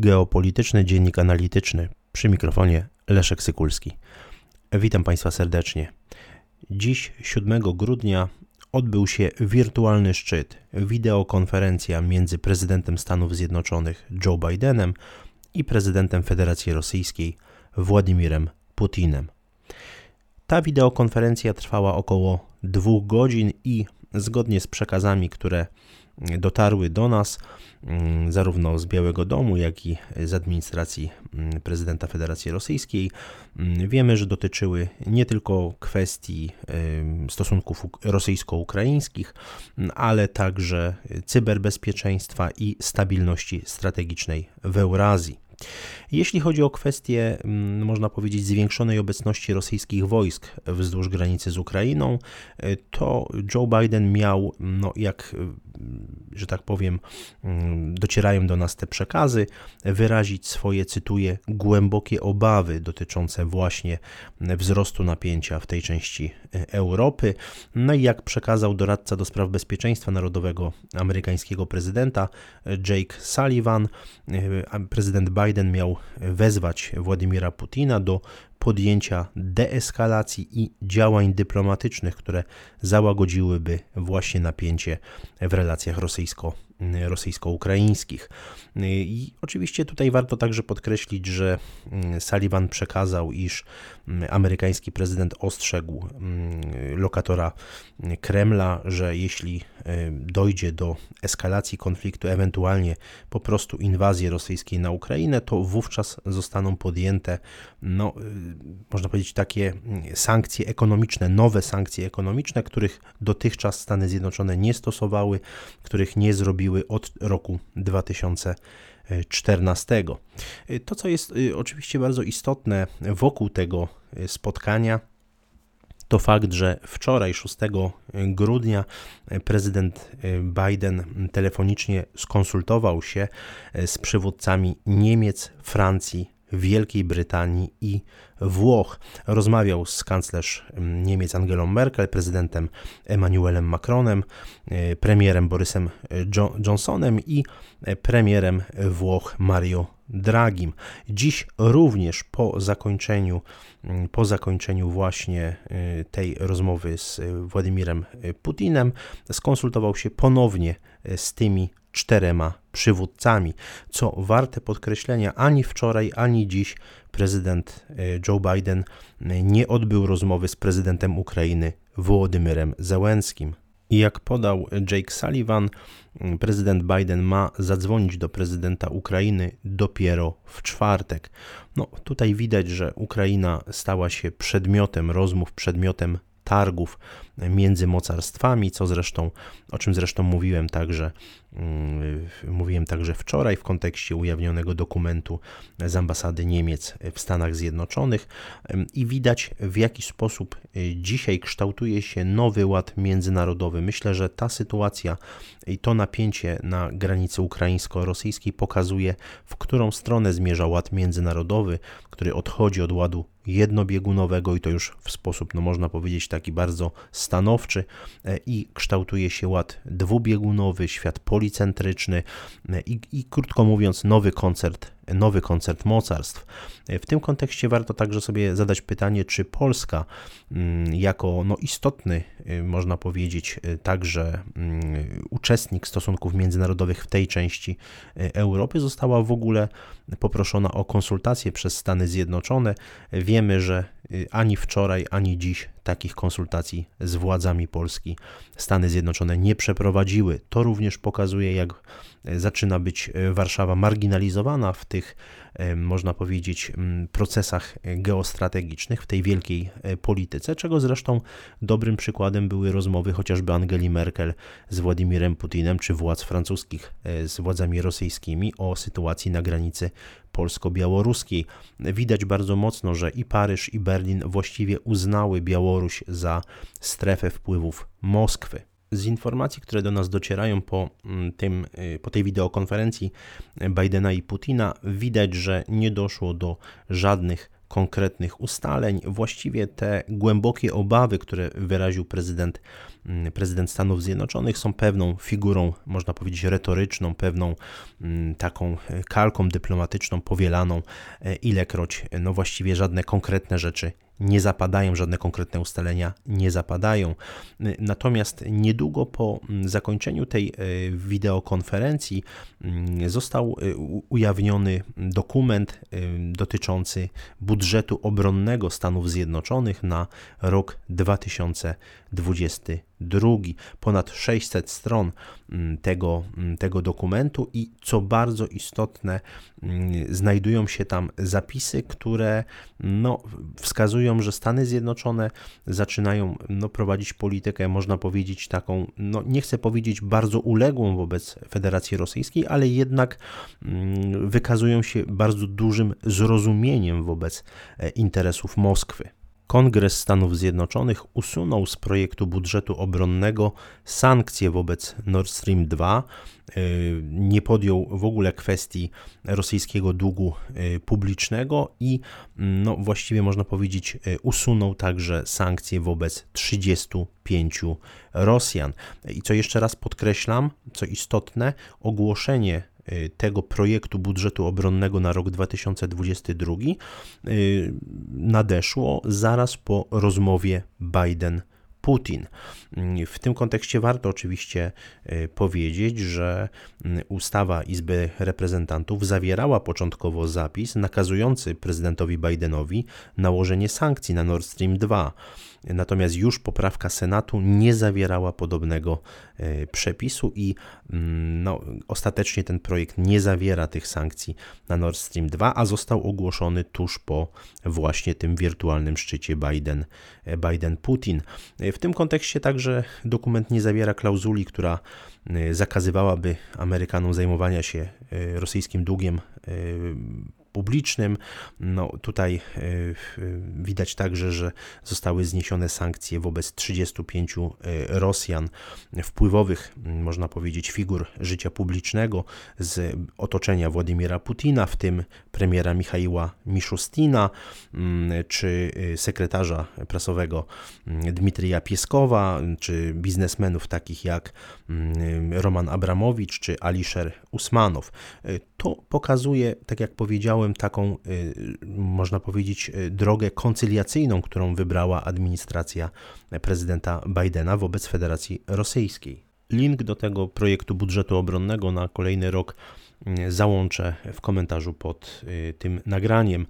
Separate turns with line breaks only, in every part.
geopolityczny dziennik analityczny. Przy mikrofonie Leszek Sykulski. Witam Państwa serdecznie. Dziś, 7 grudnia, odbył się wirtualny szczyt, wideokonferencja między prezydentem Stanów Zjednoczonych Joe Bidenem i prezydentem Federacji Rosyjskiej Władimirem Putinem. Ta wideokonferencja trwała około dwóch godzin i zgodnie z przekazami, które dotarły do nas, mm, zarówno z Białego Domu, jak i z administracji mm, prezydenta Federacji Rosyjskiej. Mm, wiemy, że dotyczyły nie tylko kwestii stosunków rosyjsko-ukraińskich, ale także cyberbezpieczeństwa i stabilności strategicznej w Eurazji. Jeśli chodzi o kwestię, można powiedzieć, zwiększonej obecności rosyjskich wojsk wzdłuż granicy z Ukrainą, y, to Joe Biden miał, no jak, że tak powiem, docierają do nas te przekazy, wyrazić swoje, cytuję, głębokie obawy dotyczące właśnie wzrostu napięcia w tej części y, Europy. No i jak przekazał doradca do spraw bezpieczeństwa narodowego amerykańskiego prezydenta Jake Sullivan, prezydent Biden miał wezwać Władimira Putina do podjęcia deeskalacji i działań dyplomatycznych, które załagodziłyby właśnie napięcie w relacjach rosyjsko rosyjsko-ukraińskich. I oczywiście tutaj warto także podkreślić, że mm, Sullivan przekazał, iż mm, amerykański prezydent ostrzegł mm, lokatora Kremla, że jeśli e, dojdzie do eskalacji konfliktu, ewentualnie po prostu inwazji rosyjskiej na Ukrainę, to wówczas zostaną podjęte, no, e, można powiedzieć, takie sankcje ekonomiczne, nowe sankcje ekonomiczne, których dotychczas Stany Zjednoczone nie stosowały, których nie zrobiły od roku 2014. To, co jest y, oczywiście bardzo istotne wokół tego y, spotkania, to fakt, że wczoraj, 6 grudnia, prezydent y, Biden telefonicznie skonsultował się z przywódcami Niemiec, Francji, Wielkiej Brytanii i Włoch. Rozmawiał z kanclerz mm, Niemiec Angelą Merkel, prezydentem Emmanuelem Macronem, e, premierem Borysem e, Johnsonem i e, premierem Włoch Mario Dragim. Dziś również po zakończeniu, mm, po zakończeniu właśnie tej rozmowy z Władimirem Putinem skonsultował się ponownie z tymi czterema przywódcami. Co warte podkreślenia, ani wczoraj, ani dziś prezydent e, Joe Biden e, nie odbył rozmowy z prezydentem Ukrainy Wołodymyrem Zełenskim. I jak podał Jake Sullivan, prezydent Biden ma zadzwonić do prezydenta Ukrainy dopiero w czwartek. No, tutaj widać, że Ukraina stała się przedmiotem rozmów, przedmiotem targów między mocarstwami, co zresztą, o czym zresztą mówiłem także, mm, mówiłem także wczoraj w kontekście ujawnionego dokumentu z ambasady Niemiec w Stanach Zjednoczonych i widać w jaki sposób y, dzisiaj kształtuje się nowy ład międzynarodowy. Myślę, że ta sytuacja i to napięcie na granicy ukraińsko-rosyjskiej pokazuje, w którą stronę zmierza ład międzynarodowy, który odchodzi od ładu jednobiegunowego i to już w sposób, no można powiedzieć, taki bardzo stanowczy e, i kształtuje się ład dwubiegunowy, świat policentryczny e, i, i krótko mówiąc nowy koncert nowy koncert mocarstw. W tym kontekście warto także sobie zadać pytanie, czy Polska mm, jako no, istotny, y, można powiedzieć, y, także mm, uczestnik stosunków międzynarodowych w tej części y, Europy została w ogóle poproszona o konsultacje przez Stany Zjednoczone. Wiemy, że ani wczoraj, ani dziś takich konsultacji z władzami Polski Stany Zjednoczone nie przeprowadziły. To również pokazuje, jak zaczyna być Warszawa marginalizowana w tych, można powiedzieć, procesach geostrategicznych, w tej wielkiej e, polityce, czego zresztą dobrym przykładem były rozmowy chociażby Angeli Merkel z Władimirem Putinem, czy władz francuskich e, z władzami rosyjskimi o sytuacji na granicy polsko-białoruskiej. Widać bardzo mocno, że i Paryż, i Berlin właściwie uznały Białoruś za strefę wpływów Moskwy. Z informacji, które do nas docierają po, mm, tym, y, po tej wideokonferencji Bidena i Putina, widać, że nie doszło do żadnych konkretnych ustaleń. Właściwie te głębokie obawy, które wyraził prezydent, mm, prezydent Stanów Zjednoczonych, są pewną figurą, można powiedzieć, retoryczną, pewną mm, taką kalką dyplomatyczną powielaną, e, ilekroć no właściwie żadne konkretne rzeczy nie zapadają, żadne konkretne ustalenia nie zapadają. Natomiast niedługo po zakończeniu tej e, wideokonferencji mm, został e, ujawniony dokument e, dotyczący budżetu obronnego Stanów Zjednoczonych na rok 2020 drugi, ponad 600 stron mm, tego, mm, tego dokumentu i co bardzo istotne, mm, znajdują się tam zapisy, które no, wskazują, że Stany Zjednoczone zaczynają no, prowadzić politykę, można powiedzieć taką, no, nie chcę powiedzieć bardzo uległą wobec Federacji Rosyjskiej, ale jednak wykazują się bardzo dużym zrozumieniem wobec e, interesów Moskwy. Kongres Stanów Zjednoczonych usunął z projektu budżetu obronnego sankcje wobec Nord Stream 2, y, nie podjął w ogóle kwestii rosyjskiego długu y, publicznego i no, właściwie można powiedzieć y, usunął także sankcje wobec 35 Rosjan. I co jeszcze raz podkreślam, co istotne, ogłoszenie tego projektu budżetu obronnego na rok 2022 y, nadeszło zaraz po rozmowie Biden Putin. W tym kontekście warto oczywiście e, powiedzieć, że ustawa Izby Reprezentantów zawierała początkowo zapis nakazujący prezydentowi Bidenowi nałożenie sankcji na Nord Stream 2. Natomiast już poprawka Senatu nie zawierała podobnego e, przepisu i no, ostatecznie ten projekt nie zawiera tych sankcji na Nord Stream 2, a został ogłoszony tuż po właśnie tym wirtualnym szczycie Biden, e, Biden-Putin. W tym kontekście także dokument nie zawiera klauzuli, która y, zakazywałaby Amerykanom zajmowania się y, rosyjskim długiem publicznym. No, tutaj e, widać także, że zostały zniesione sankcje wobec 35 e, Rosjan, wpływowych, można powiedzieć, figur życia publicznego z otoczenia Władimira Putina, w tym premiera Michaiła Miszustina, czy e, sekretarza prasowego Dmitrija Pieskowa, czy biznesmenów takich jak Roman Abramowicz, czy Alisher Usmanow. To pokazuje, tak jak powiedziałem, taką, y, można powiedzieć, y, drogę koncyliacyjną, którą wybrała administracja prezydenta Bidena wobec Federacji Rosyjskiej. Link do tego projektu budżetu obronnego na kolejny rok y, załączę w komentarzu pod tym nagraniem.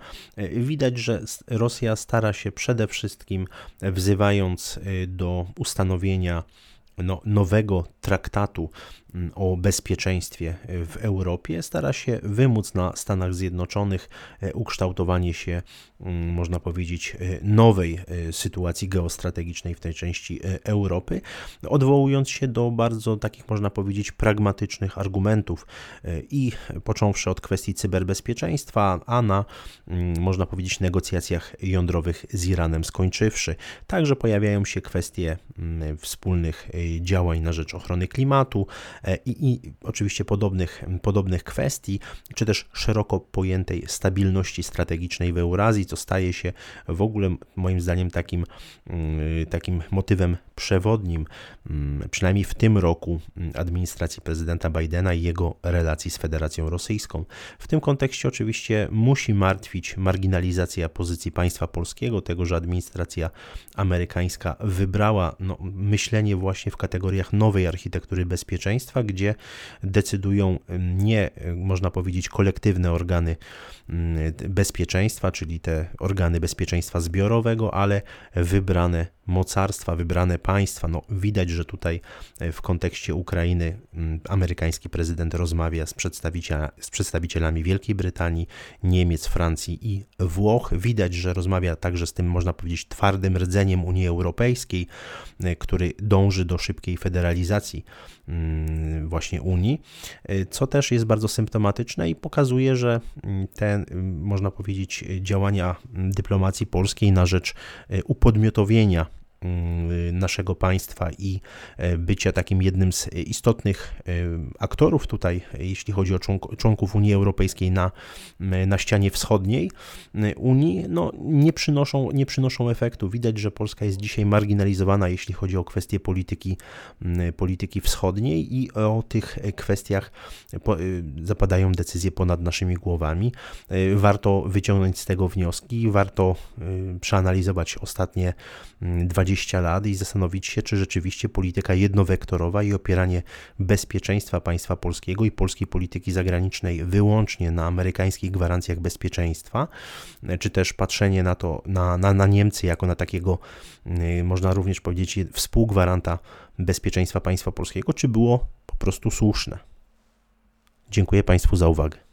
Widać, że Rosja stara się przede wszystkim, wzywając do ustanowienia no, nowego traktatu o bezpieczeństwie w Europie, stara się wymóc na Stanach Zjednoczonych e, ukształtowanie się, mm, można powiedzieć, e, nowej e, sytuacji geostrategicznej w tej części Europy, odwołując się do bardzo takich, można powiedzieć, pragmatycznych argumentów i począwszy od kwestii cyberbezpieczeństwa, a na, mm, można powiedzieć, negocjacjach jądrowych z Iranem skończywszy. Także pojawiają się kwestie wspólnych działań na rzecz ochrony klimatu e, i, i oczywiście podobnych, podobnych kwestii, czy też szeroko pojętej stabilności strategicznej w Eurazji, co staje się w ogóle moim zdaniem takim, mm, takim motywem przewodnim, mm, przynajmniej w tym roku mm, administracji prezydenta Bidena i jego relacji z Federacją Rosyjską. W tym kontekście oczywiście musi martwić marginalizacja pozycji państwa polskiego, tego, że administracja amerykańska wybrała no, myślenie właśnie w kategoriach nowej architektury bezpieczeństwa, gdzie decydują nie, można powiedzieć, kolektywne organy mm, bezpieczeństwa, czyli te organy bezpieczeństwa zbiorowego, ale wybrane mocarstwa, wybrane państwa. No, widać, że tutaj e, w kontekście Ukrainy mm, amerykański prezydent rozmawia z, z przedstawicielami Wielkiej Brytanii, Niemiec, Francji i Włoch. Widać, że rozmawia także z tym, można powiedzieć, twardym rdzeniem Unii Europejskiej, e, który dąży do szybkiej federalizacji mm, właśnie Unii, e, co też jest bardzo symptomatyczne i pokazuje, że mm, te, można powiedzieć, działania dyplomacji polskiej na rzecz upodmiotowienia naszego państwa i bycia takim jednym z istotnych aktorów tutaj, jeśli chodzi o członków Unii Europejskiej na, na ścianie wschodniej Unii, no, nie, przynoszą, nie przynoszą efektu. Widać, że Polska jest dzisiaj marginalizowana, jeśli chodzi o kwestie polityki, polityki wschodniej i o tych kwestiach zapadają decyzje ponad naszymi głowami. Warto wyciągnąć z tego wnioski, warto przeanalizować ostatnie 20 lat i zastanowić się, czy rzeczywiście polityka jednowektorowa i opieranie bezpieczeństwa państwa polskiego i polskiej polityki zagranicznej wyłącznie na amerykańskich gwarancjach bezpieczeństwa, czy też patrzenie na to, na, na, na Niemcy jako na takiego, y, można również powiedzieć, współgwaranta bezpieczeństwa państwa polskiego, czy było po prostu słuszne. Dziękuję Państwu za uwagę.